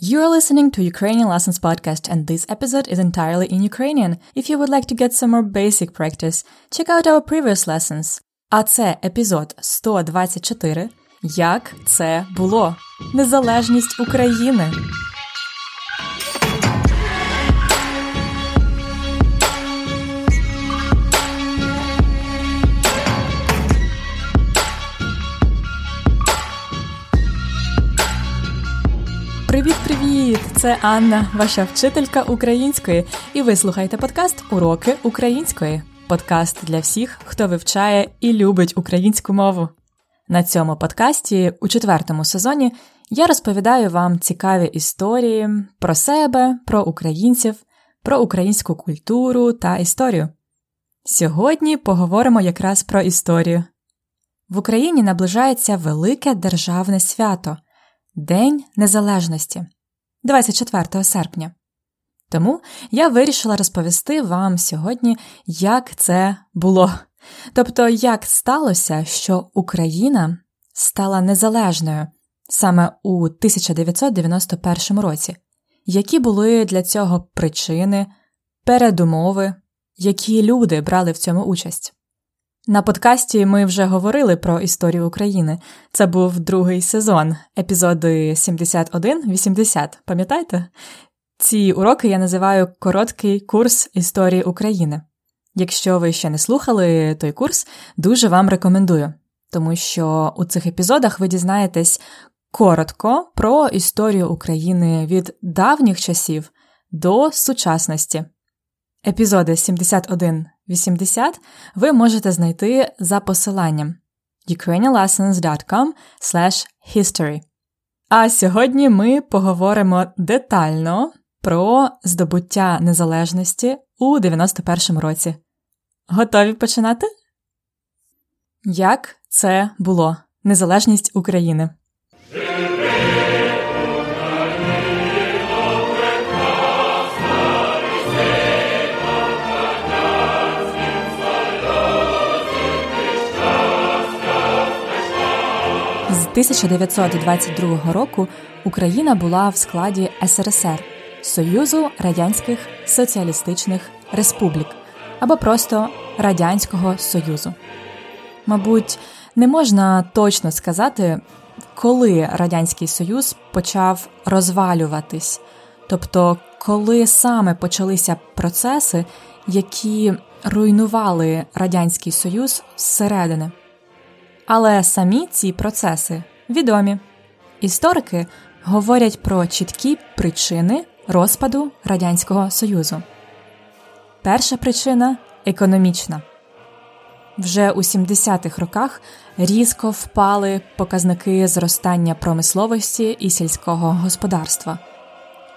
You are listening to Ukrainian Lessons Podcast, and this episode is entirely in Ukrainian. If you would like to get some more basic practice, check out our previous lessons. А це епізод 124. Як це було? Незалежність України. Привіт-привіт! Це Анна, ваша вчителька української, і ви слухаєте подкаст Уроки української. Подкаст для всіх, хто вивчає і любить українську мову. На цьому подкасті у четвертому сезоні я розповідаю вам цікаві історії про себе, про українців, про українську культуру та історію. Сьогодні поговоримо якраз про історію. В Україні наближається велике державне свято. День Незалежності 24 серпня. Тому я вирішила розповісти вам сьогодні, як це було. Тобто, як сталося, що Україна стала незалежною саме у 1991 році, які були для цього причини, передумови, які люди брали в цьому участь. На подкасті ми вже говорили про історію України. Це був другий сезон, епізоди 71-80. Пам'ятаєте? Ці уроки я називаю короткий курс історії України. Якщо ви ще не слухали той курс, дуже вам рекомендую, тому що у цих епізодах ви дізнаєтесь коротко про історію України від давніх часів до сучасності. Епізоди 71 80 ви можете знайти за посиланням ukrainianlessons.com history. А сьогодні ми поговоримо детально про здобуття незалежності у 91-му році. Готові починати? Як це було? Незалежність України? 1922 року Україна була в складі СРСР Союзу Радянських Соціалістичних Республік або просто Радянського Союзу. Мабуть, не можна точно сказати, коли Радянський Союз почав розвалюватись, тобто коли саме почалися процеси, які руйнували Радянський Союз зсередини. Але самі ці процеси відомі. Історики говорять про чіткі причини розпаду Радянського Союзу. Перша причина економічна. Вже у 70-х роках різко впали показники зростання промисловості і сільського господарства.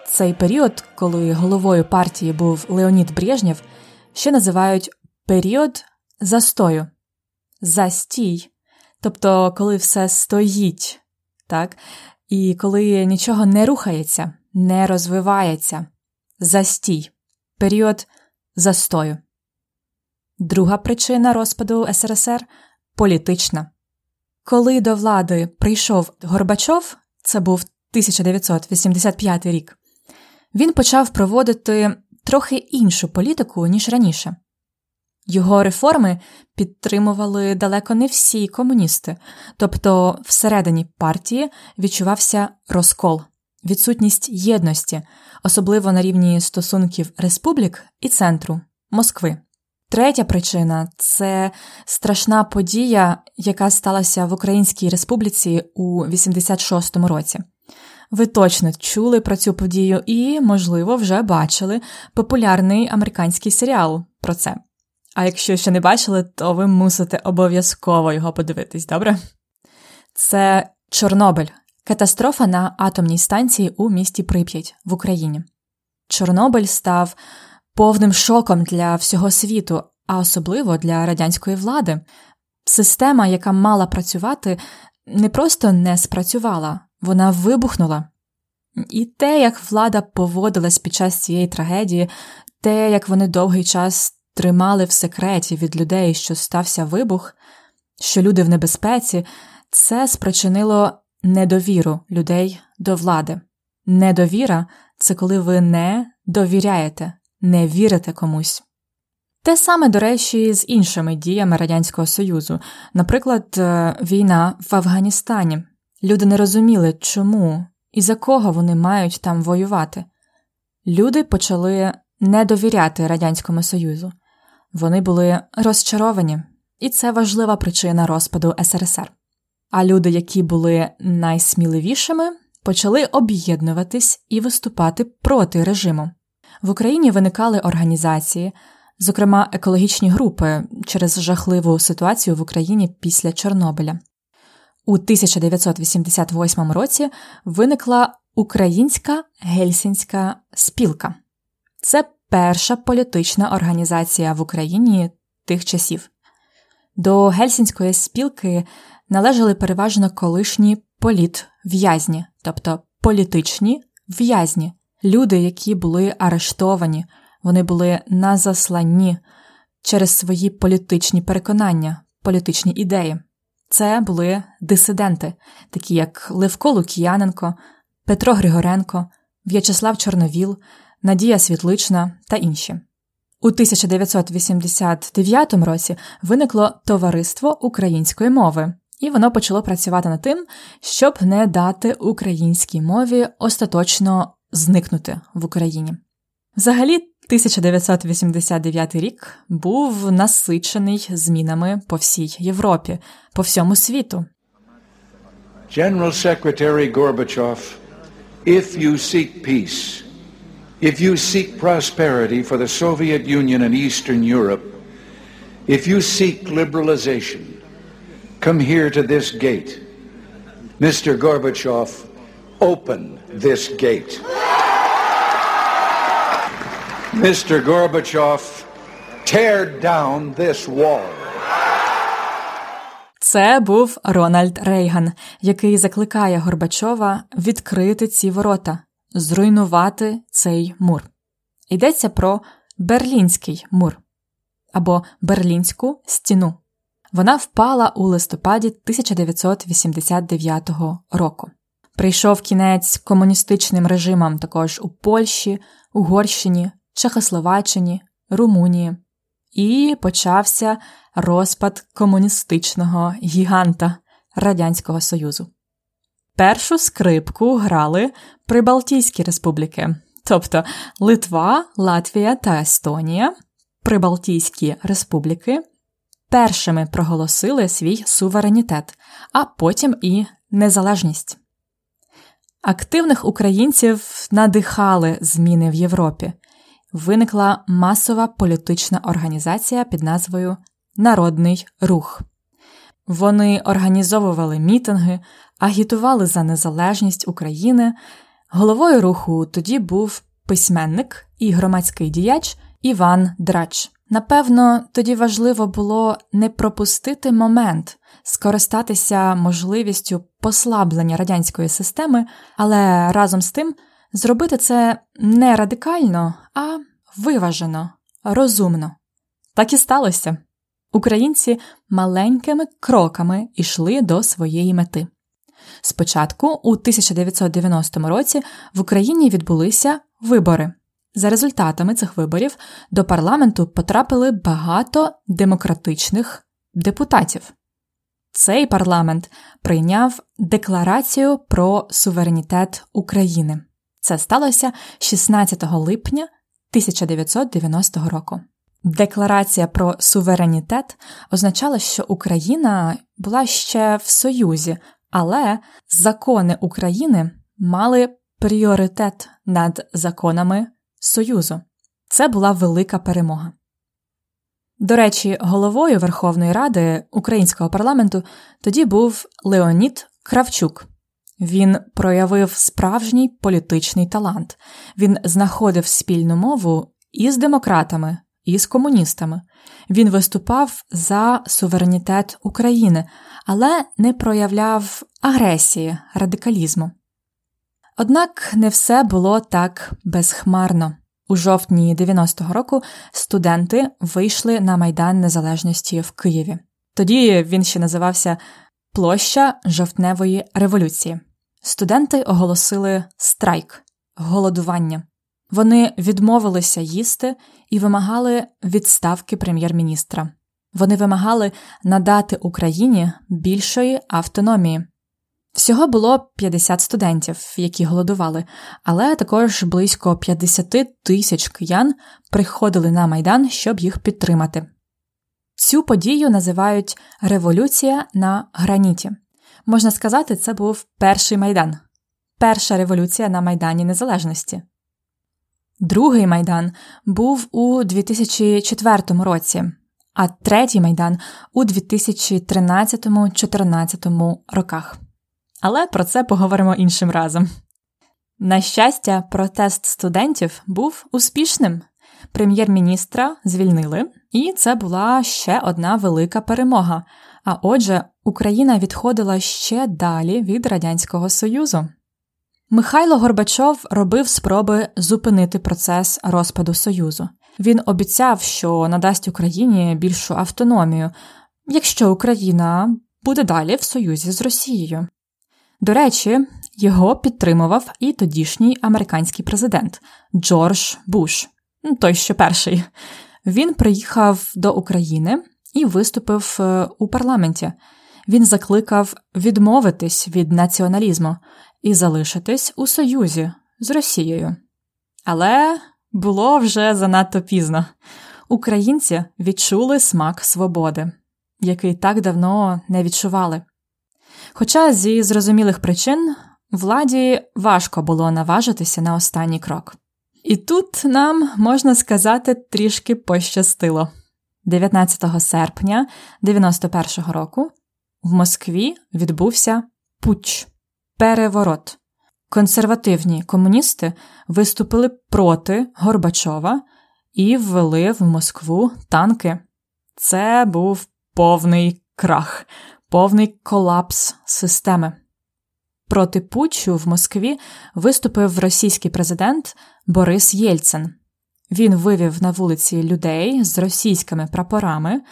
Цей період, коли головою партії був Леонід Брежнєв, ще називають період застою. Застій Тобто, коли все стоїть, так? І коли нічого не рухається, не розвивається, застій, період застою. Друга причина розпаду СРСР політична. Коли до влади прийшов Горбачов, це був 1985 рік, він почав проводити трохи іншу політику, ніж раніше. Його реформи підтримували далеко не всі комуністи, тобто всередині партії відчувався розкол, відсутність єдності, особливо на рівні стосунків республік і центру Москви. Третя причина це страшна подія, яка сталася в Українській Республіці у 86-му році. Ви точно чули про цю подію і, можливо, вже бачили популярний американський серіал про це. А якщо ще не бачили, то ви мусите обов'язково його подивитись, добре? Це Чорнобиль, катастрофа на атомній станції у місті Прип'ять в Україні. Чорнобиль став повним шоком для всього світу, а особливо для радянської влади. Система, яка мала працювати, не просто не спрацювала, вона вибухнула. І те, як влада поводилась під час цієї трагедії, те, як вони довгий час тримали в секреті від людей, що стався вибух, що люди в небезпеці, це спричинило недовіру людей до влади. Недовіра це коли ви не довіряєте, не вірите комусь. Те саме, до речі, з іншими діями Радянського Союзу, наприклад, е, війна в Афганістані. Люди не розуміли, чому і за кого вони мають там воювати. Люди почали не довіряти Радянському Союзу. Вони були розчаровані, і це важлива причина розпаду СРСР. А люди, які були найсміливішими, почали об'єднуватись і виступати проти режиму. В Україні виникали організації, зокрема екологічні групи через жахливу ситуацію в Україні після Чорнобиля. У 1988 році виникла Українська гельсінська спілка. Це перша політична організація в Україні тих часів. До гельсінської спілки належали переважно колишні політв'язні, тобто політичні в'язні, люди, які були арештовані, вони були на засланні через свої політичні переконання, політичні ідеї. Це були дисиденти, такі як Левко Лук'яненко, Петро Григоренко, В'ячеслав Чорновіл, Надія Світлична та інші. У 1989 році виникло Товариство української мови, і воно почало працювати над тим, щоб не дати українській мові остаточно зникнути в Україні. Взагалі, 1989 рік був насичений змінами по всій Європі, по всьому світу. General Secretary Gorbachev, if you seek peace, if you seek prosperity for the Soviet Union and Eastern Europe, if you seek liberalization, come here to this gate. Mr. Gorbachev, open this gate. Mr. Gorbachev, tear down this wall. Це був Рональд Рейган, який закликає Горбачова відкрити ці ворота, зруйнувати цей мур. Йдеться про Берлінський мур або Берлінську стіну. Вона впала у листопаді 1989 року. Прийшов кінець комуністичним режимам також у Польщі, Угорщині, Чехословаччині, Румунії, і почався розпад комуністичного гіганта Радянського Союзу. Першу скрипку грали Прибалтійські республіки, тобто Литва, Латвія та Естонія, Прибалтійські республіки, першими проголосили свій суверенітет, а потім і незалежність. Активних українців надихали зміни в Європі. Виникла масова політична організація під назвою Народний рух. Вони організовували мітинги, агітували за незалежність України. Головою руху тоді був письменник і громадський діяч Іван Драч. Напевно, тоді важливо було не пропустити момент, скористатися можливістю послаблення радянської системи, але разом з тим зробити це не радикально, а виважено, розумно. Так і сталося. Українці маленькими кроками йшли до своєї мети. Спочатку, у 1990 році, в Україні відбулися вибори. За результатами цих виборів до парламенту потрапили багато демократичних депутатів. Цей парламент прийняв Декларацію про суверенітет України. Це сталося 16 липня 1990 року. Декларація про суверенітет означала, що Україна була ще в Союзі, але закони України мали пріоритет над законами Союзу. Це була велика перемога. До речі, головою Верховної Ради українського парламенту тоді був Леонід Кравчук. Він проявив справжній політичний талант. Він знаходив спільну мову із демократами, і з комуністами. Він виступав за суверенітет України, але не проявляв агресії, радикалізму. Однак не все було так безхмарно. У жовтні 90-го року студенти вийшли на Майдан Незалежності в Києві. Тоді він ще називався Площа жовтневої революції. студенти оголосили страйк, голодування. Вони відмовилися їсти і вимагали відставки прем'єр-міністра. Вони вимагали надати Україні більшої автономії. Всього було 50 студентів, які голодували, але також близько 50 тисяч киян приходили на майдан, щоб їх підтримати. Цю подію називають Революція на граніті. Можна сказати, це був перший майдан, перша революція на Майдані Незалежності. Другий майдан був у 2004 році, а третій майдан у 2013-2014 роках. Але про це поговоримо іншим разом. На щастя, протест студентів був успішним. Прем'єр-міністра звільнили, і це була ще одна велика перемога. А отже, Україна відходила ще далі від Радянського Союзу. Михайло Горбачов робив спроби зупинити процес розпаду Союзу. Він обіцяв, що надасть Україні більшу автономію, якщо Україна буде далі в союзі з Росією. До речі, його підтримував і тодішній американський президент Джордж Буш, той що перший. Він приїхав до України і виступив е, у парламенті. Він закликав відмовитись від націоналізму і залишитись у союзі з Росією. Але було вже занадто пізно. Українці відчули смак свободи, який так давно не відчували. Хоча зі зрозумілих причин владі важко було наважитися на останній крок. І тут нам можна сказати трішки пощастило. 19 серпня 91-го року в Москві відбувся путч, переворот. Консервативні комуністи виступили проти Горбачова і ввели в Москву танки. Це був повний крах, повний колапс системи. Проти Путчу в Москві виступив російський президент Борис Єльцин. Він вивів на вулиці людей з російськими прапорами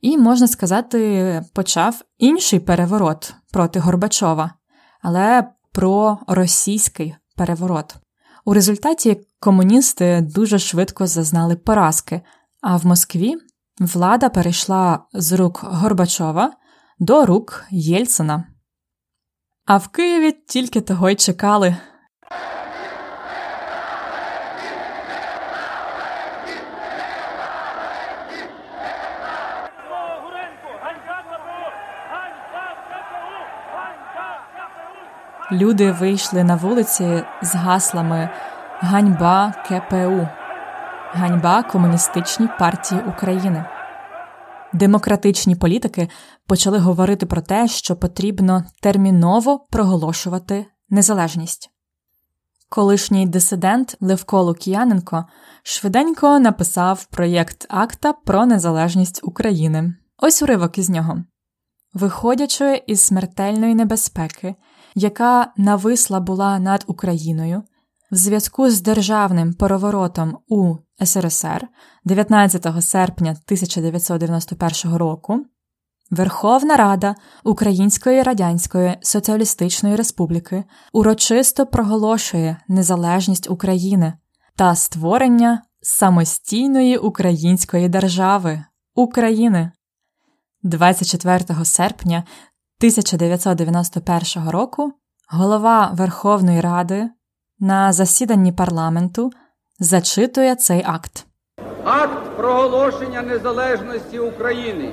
і, можна сказати, почав інший переворот проти Горбачова, але про російський переворот. У результаті комуністи дуже швидко зазнали поразки, а в Москві влада перейшла з рук Горбачова до рук Єльцина. А в Києві тільки того й чекали. Люди вийшли на вулиці з гаслами Ганьба КПУ, ганьба Комуністичній партії України. Демократичні політики почали говорити про те, що потрібно терміново проголошувати незалежність. Колишній дисидент Левко Лук'яненко швиденько написав проєкт акта про незалежність України. Ось уривок із нього. Виходячи із смертельної небезпеки, яка нависла була над Україною, в зв'язку з державним переворотом у СРСР 19 серпня 1991 року Верховна Рада Української Радянської Соціалістичної Республіки урочисто проголошує незалежність України та створення самостійної української держави України. 24 серпня 1991 року голова Верховної Ради на засіданні парламенту зачитує цей акт. Акт проголошення незалежності України,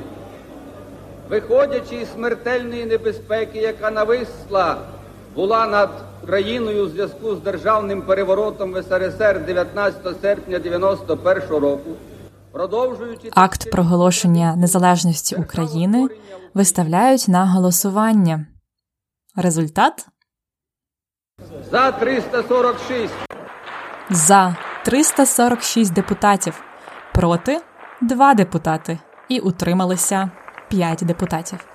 виходячи із смертельної небезпеки, яка нависла була над країною у зв'язку з державним переворотом в СРСР 19 серпня 91 року. Акт проголошення незалежності України виставляють на голосування. Результат за 346. За 346 депутатів, проти 2 депутати і утрималися 5 депутатів.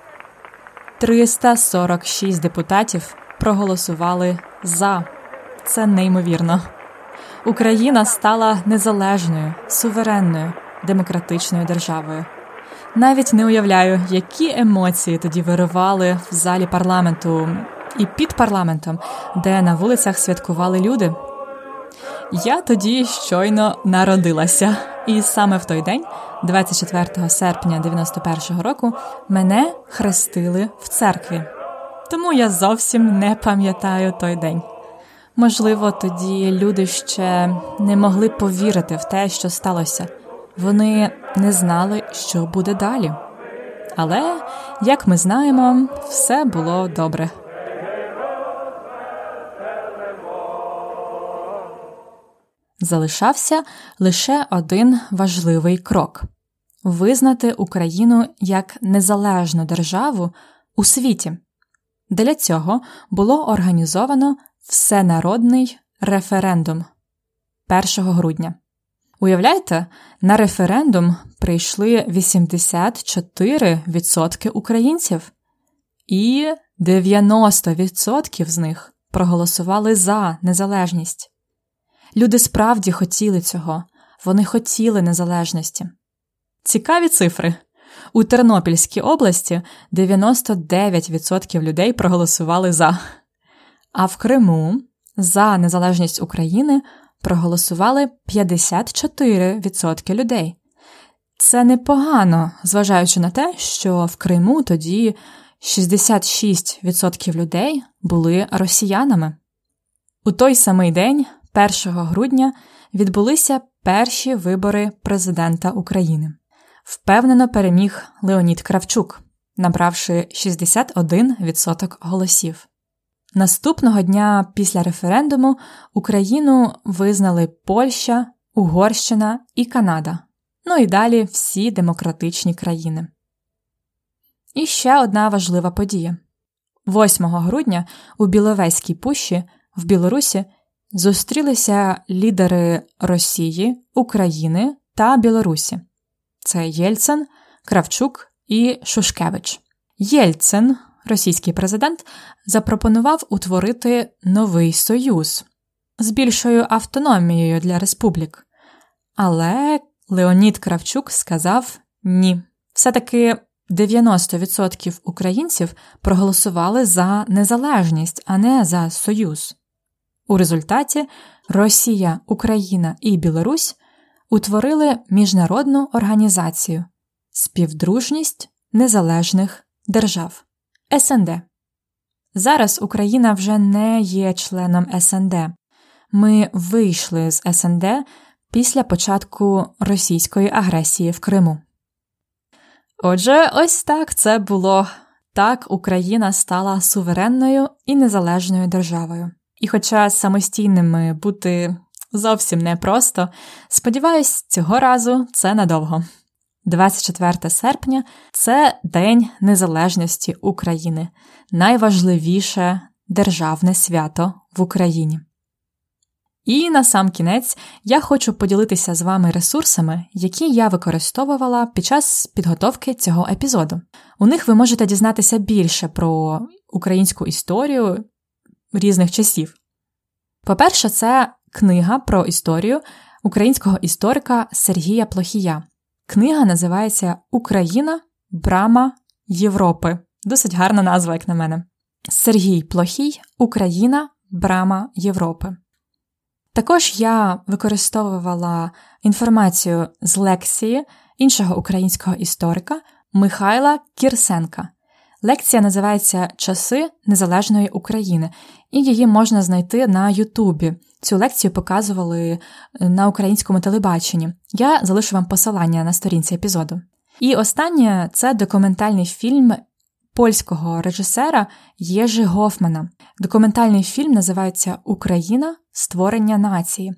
346 депутатів проголосували за. Це неймовірно. Україна стала незалежною, суверенною, демократичною державою. Навіть не уявляю, які емоції тоді виривали в залі парламенту і під парламентом, де на вулицях святкували люди. Я тоді щойно народилася, і саме в той день, 24 серпня 91-го року, мене хрестили в церкві. Тому я зовсім не пам'ятаю той день. Можливо, тоді люди ще не могли повірити в те, що сталося. Вони не знали, що буде далі. Але, як ми знаємо, все було добре. Залишався лише один важливий крок визнати Україну як незалежну державу у світі. Для цього було організовано всенародний референдум 1 грудня. Уявляєте, на референдум прийшли 84% українців, і 90% з них проголосували за незалежність. Люди справді хотіли цього, вони хотіли незалежності. Цікаві цифри. У Тернопільській області 99% людей проголосували за, а в Криму за незалежність України проголосували 54% людей. Це непогано, зважаючи на те, що в Криму тоді 66% людей були росіянами. У той самий день, 1 грудня, відбулися перші вибори президента України. Впевнено переміг Леонід Кравчук, набравши 61% голосів. Наступного дня після референдуму Україну визнали Польща, Угорщина і Канада, ну і далі всі демократичні країни. І ще одна важлива подія 8 грудня у Біловезькій пущі в Білорусі зустрілися лідери Росії, України та Білорусі. Це Єльцин, Кравчук і Шушкевич. Єльцин російський президент запропонував утворити новий союз з більшою автономією для республік. Але Леонід Кравчук сказав ні. Все-таки 90% українців проголосували за незалежність, а не за союз. У результаті Росія, Україна і Білорусь утворили міжнародну організацію Співдружність Незалежних Держав. СНД. Зараз Україна вже не є членом СНД. Ми вийшли з СНД після початку російської агресії в Криму. Отже, ось так це було. Так Україна стала суверенною і незалежною державою. І, хоча самостійними бути зовсім непросто, сподіваюсь, цього разу це надовго. 24 серпня це День Незалежності України, найважливіше державне свято в Україні. І на сам кінець я хочу поділитися з вами ресурсами, які я використовувала під час підготовки цього епізоду. У них ви можете дізнатися більше про українську історію різних часів. По-перше, це книга про історію українського історика Сергія Плохія. Книга називається Україна, Брама Європи. Досить гарна назва, як на мене. Сергій Плохій Україна, Брама Європи. Також я використовувала інформацію з лекції іншого українського історика Михайла Кірсенка. Лекція називається Часи Незалежної України, і її можна знайти на Ютубі. Цю лекцію показували е, на українському телебаченні. Я залишу вам посилання на сторінці епізоду. І останнє це документальний фільм польського режисера Єжи Гофмана. Документальний фільм називається Україна створення нації.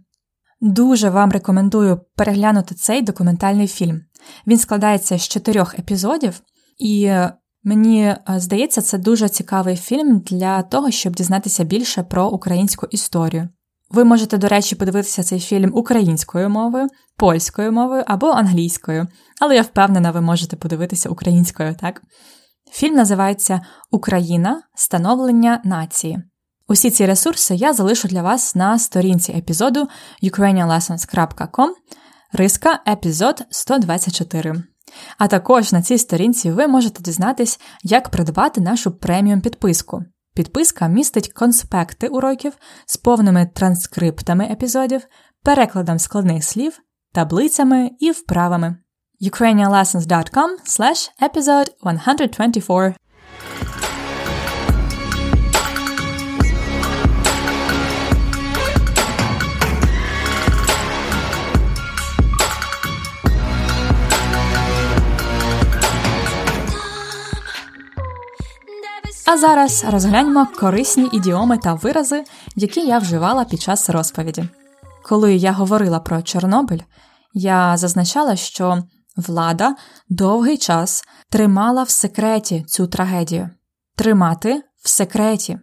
Дуже вам рекомендую переглянути цей документальний фільм. Він складається з чотирьох епізодів, і мені е, здається, це дуже цікавий фільм для того, щоб дізнатися більше про українську історію. Ви можете, до речі, подивитися цей фільм українською мовою, польською мовою або англійською, але я впевнена, ви можете подивитися українською, так? Фільм називається Україна становлення нації. Усі ці ресурси я залишу для вас на сторінці епізоду ukrainianlessons.com риска епізод 124. А також на цій сторінці ви можете дізнатись, як придбати нашу преміум підписку. Підписка містить конспекти уроків з повними транскриптами епізодів, перекладом складних слів, таблицями і вправами. ukrainianlessons.com episode 124 зараз розгляньмо корисні ідіоми та вирази, які я вживала під час розповіді. Коли я говорила про Чорнобиль, я зазначала, що влада довгий час тримала в секреті цю трагедію, тримати в секреті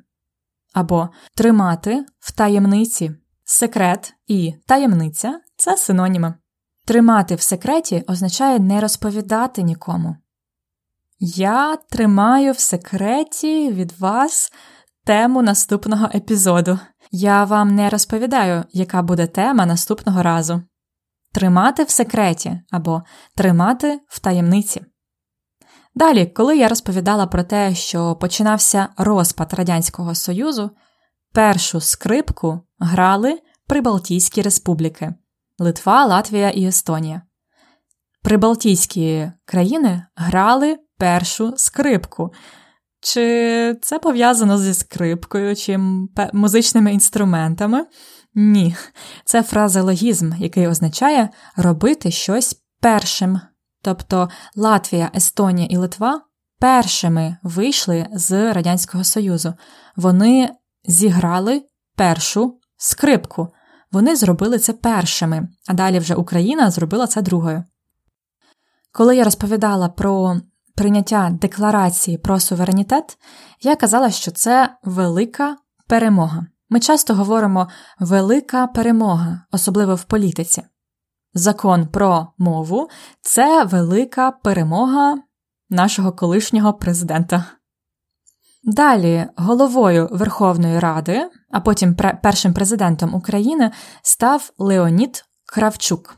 або тримати в таємниці. Секрет і таємниця це синоніми. Тримати в секреті означає не розповідати нікому. Я тримаю в секреті від вас тему наступного епізоду. Я вам не розповідаю, яка буде тема наступного разу. Тримати в секреті або тримати в таємниці. Далі, коли я розповідала про те, що починався розпад Радянського Союзу, першу скрипку грали Прибалтійські республіки Литва, Латвія і Естонія. Прибалтійські країни грали першу скрипку. Чи це пов'язано зі скрипкою, чи музичними інструментами? Ні, це фразеологізм, який означає робити щось першим. Тобто Латвія, Естонія і Литва першими вийшли з Радянського Союзу. Вони зіграли першу скрипку. Вони зробили це першими, а далі вже Україна зробила це другою. Коли я розповідала про прийняття декларації про суверенітет, я казала, що це велика перемога. Ми часто говоримо велика перемога, особливо в політиці. Закон про мову це велика перемога нашого колишнього президента. Далі головою Верховної Ради, а потім першим президентом України став Леонід Кравчук.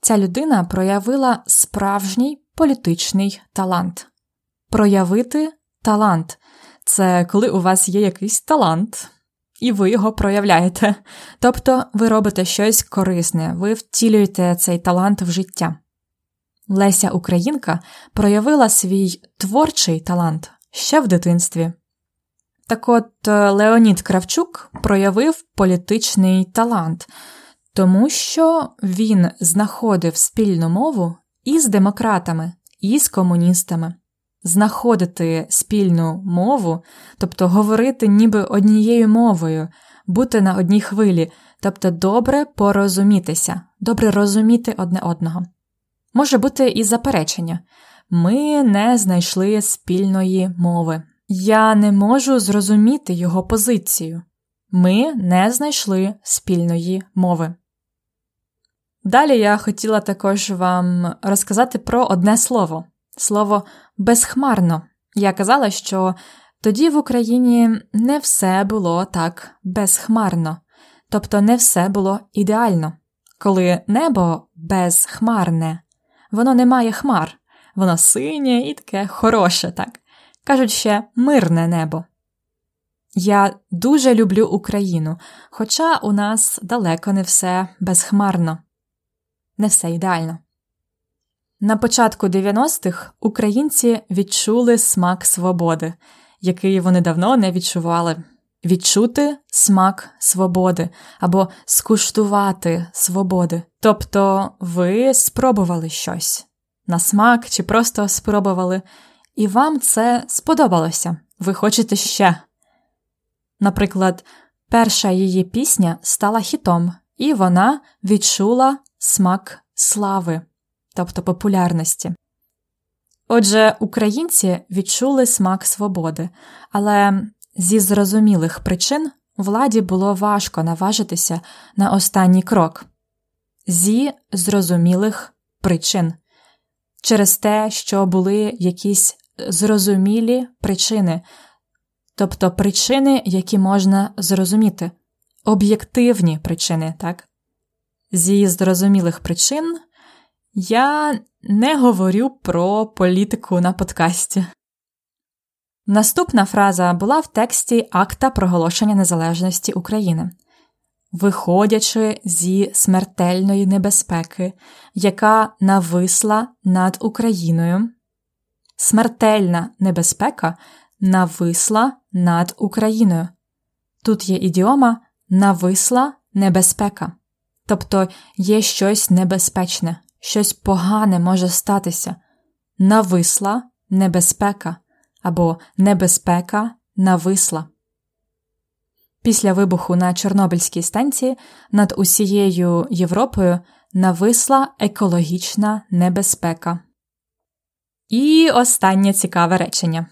Ця людина проявила справжній політичний талант. Проявити талант це коли у вас є якийсь талант, і ви його проявляєте. Тобто ви робите щось корисне, ви втілюєте цей талант в життя. Леся Українка проявила свій творчий талант ще в дитинстві. Так от е, Леонід Кравчук проявив політичний талант, тому що він знаходив спільну мову і з демократами, і з комуністами. Знаходити спільну мову, тобто говорити ніби однією мовою, бути на одній хвилі, тобто добре порозумітися, добре розуміти одне одного. Може бути і заперечення ми не знайшли спільної мови. Я не можу зрозуміти його позицію. Ми не знайшли спільної мови. Далі я хотіла також вам розказати про одне слово слово безхмарно. Я казала, що тоді в Україні не все було так безхмарно, тобто не все було ідеально. Коли небо безхмарне, воно не має хмар, воно синє і таке хороше, так? Кажуть ще мирне небо. Я дуже люблю Україну, хоча у нас далеко не все безхмарно не все ідеально. На початку 90-х українці відчули смак свободи, який вони давно не відчували. Відчути смак свободи або скуштувати свободи. Тобто ви спробували щось на смак чи просто спробували, і вам це сподобалося. Ви хочете ще. Наприклад, перша її пісня стала хітом, і вона відчула смак слави, тобто популярності. Отже, українці відчули смак свободи, але зі зрозумілих причин владі було важко наважитися на останній крок. Зі зрозумілих причин через те, що були якісь зрозумілі причини, тобто причини, які можна зрозуміти, об'єктивні причини, так? Зі зрозумілих причин я не говорю про політику на подкасті. Наступна фраза була в тексті Акта проголошення незалежності України. Виходячи зі смертельної небезпеки, яка нависла над Україною, смертельна небезпека нависла над Україною. Тут є ідіома нависла небезпека, тобто є щось небезпечне, щось погане може статися. Нависла небезпека або небезпека нависла. Після вибуху на Чорнобильській станції над усією Європою нависла екологічна небезпека. І останнє цікаве речення.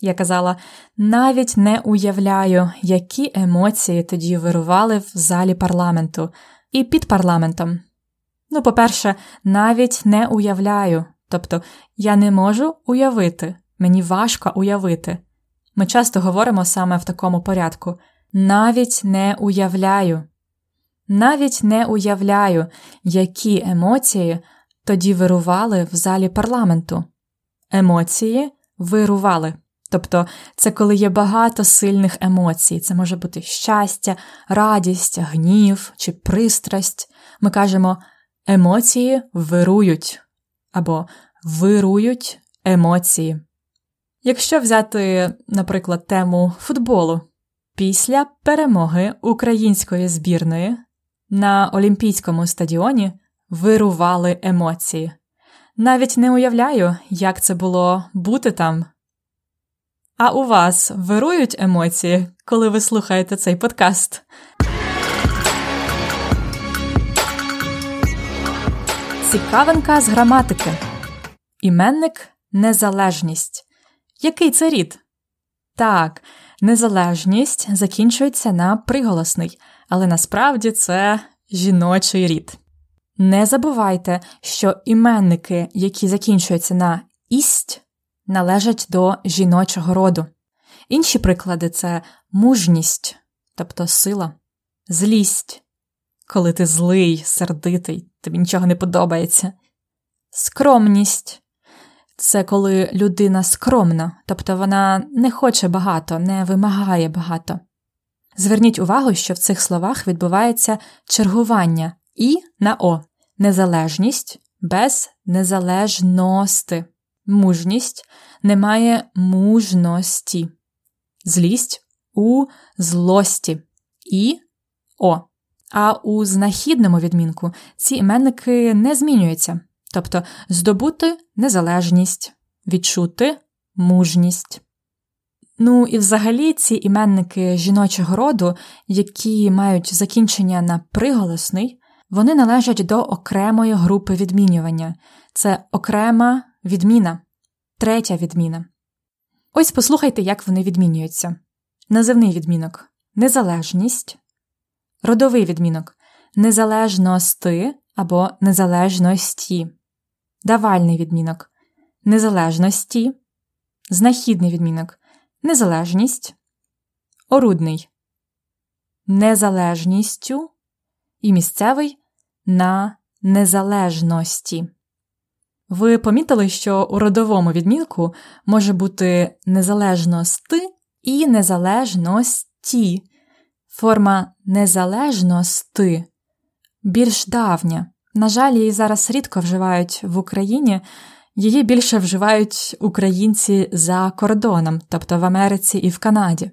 Я казала, навіть не уявляю, які емоції тоді вирували в залі парламенту і під парламентом. Ну, по-перше, навіть не уявляю, тобто я не можу уявити, мені важко уявити. Ми часто говоримо саме в такому порядку навіть не уявляю. Навіть не уявляю, які емоції тоді вирували в залі парламенту. Емоції вирували. Тобто це коли є багато сильних емоцій. Це може бути щастя, радість, гнів чи пристрасть. Ми кажемо емоції вирують або вирують емоції. Якщо взяти, наприклад, тему футболу, після перемоги української збірної на Олімпійському стадіоні вирували емоції. Навіть не уявляю, як це було бути там. А у вас вирують емоції, коли ви слухаєте цей подкаст? Цікавинка з граматики. Іменник незалежність. Який це рід? Так, незалежність закінчується на приголосний, але насправді це жіночий рід. Не забувайте, що іменники, які закінчуються на ість, належать до жіночого роду. Інші приклади це мужність, тобто сила, злість, коли ти злий, сердитий, тобі нічого не подобається, скромність це коли людина скромна, тобто вона не хоче багато, не вимагає багато. Зверніть увагу, що в цих словах відбувається чергування і на О, незалежність без незалежності, мужність немає мужності, злість у злості і О. А у знахідному відмінку ці іменники не змінюються. Тобто здобути незалежність, відчути мужність. Ну і взагалі ці іменники жіночого роду, які мають закінчення на приголосний, вони належать до окремої групи відмінювання. Це окрема відміна, третя відміна. Ось послухайте, як вони відмінюються: називний відмінок. Незалежність, родовий відмінок. Незалежності або незалежності. Давальний відмінок. Незалежності, знахідний відмінок. Незалежність, орудний. Незалежністю. І місцевий на незалежності. Ви помітили, що у родовому відмінку може бути незалежності і незалежності. Форма незалежності більш давня, на жаль, її зараз рідко вживають в Україні, її більше вживають українці за кордоном, тобто в Америці і в Канаді.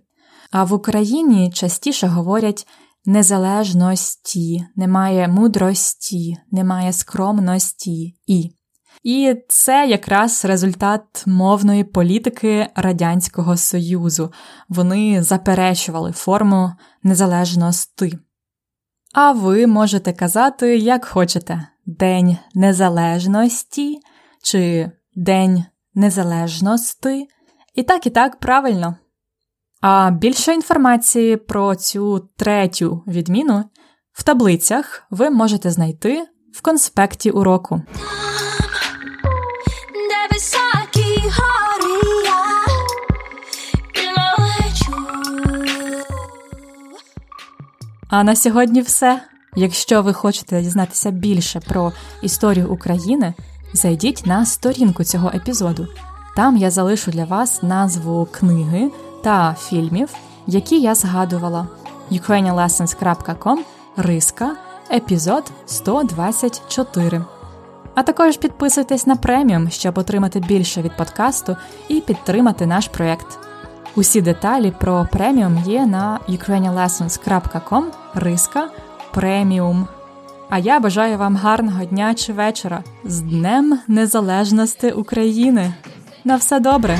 А в Україні частіше говорять незалежності, немає мудрості, немає скромності і. І це якраз результат мовної політики Радянського Союзу. Вони заперечували форму незалежності. А ви можете казати, як хочете: День Незалежності чи День Незалежності. І так, і так правильно. А більше інформації про цю третю відміну в таблицях ви можете знайти в конспекті уроку. А на сьогодні все. Якщо ви хочете дізнатися більше про історію України, зайдіть на сторінку цього епізоду. Там я залишу для вас назву книги та фільмів, які я згадувала. ukrainianlessons.com Риска, епізод 124. А також підписуйтесь на преміум, щоб отримати більше від подкасту і підтримати наш проєкт. Усі деталі про преміум є на ukrainianlessons.com Риска преміум. А я бажаю вам гарного дня чи вечора з Днем Незалежності України. На все добре!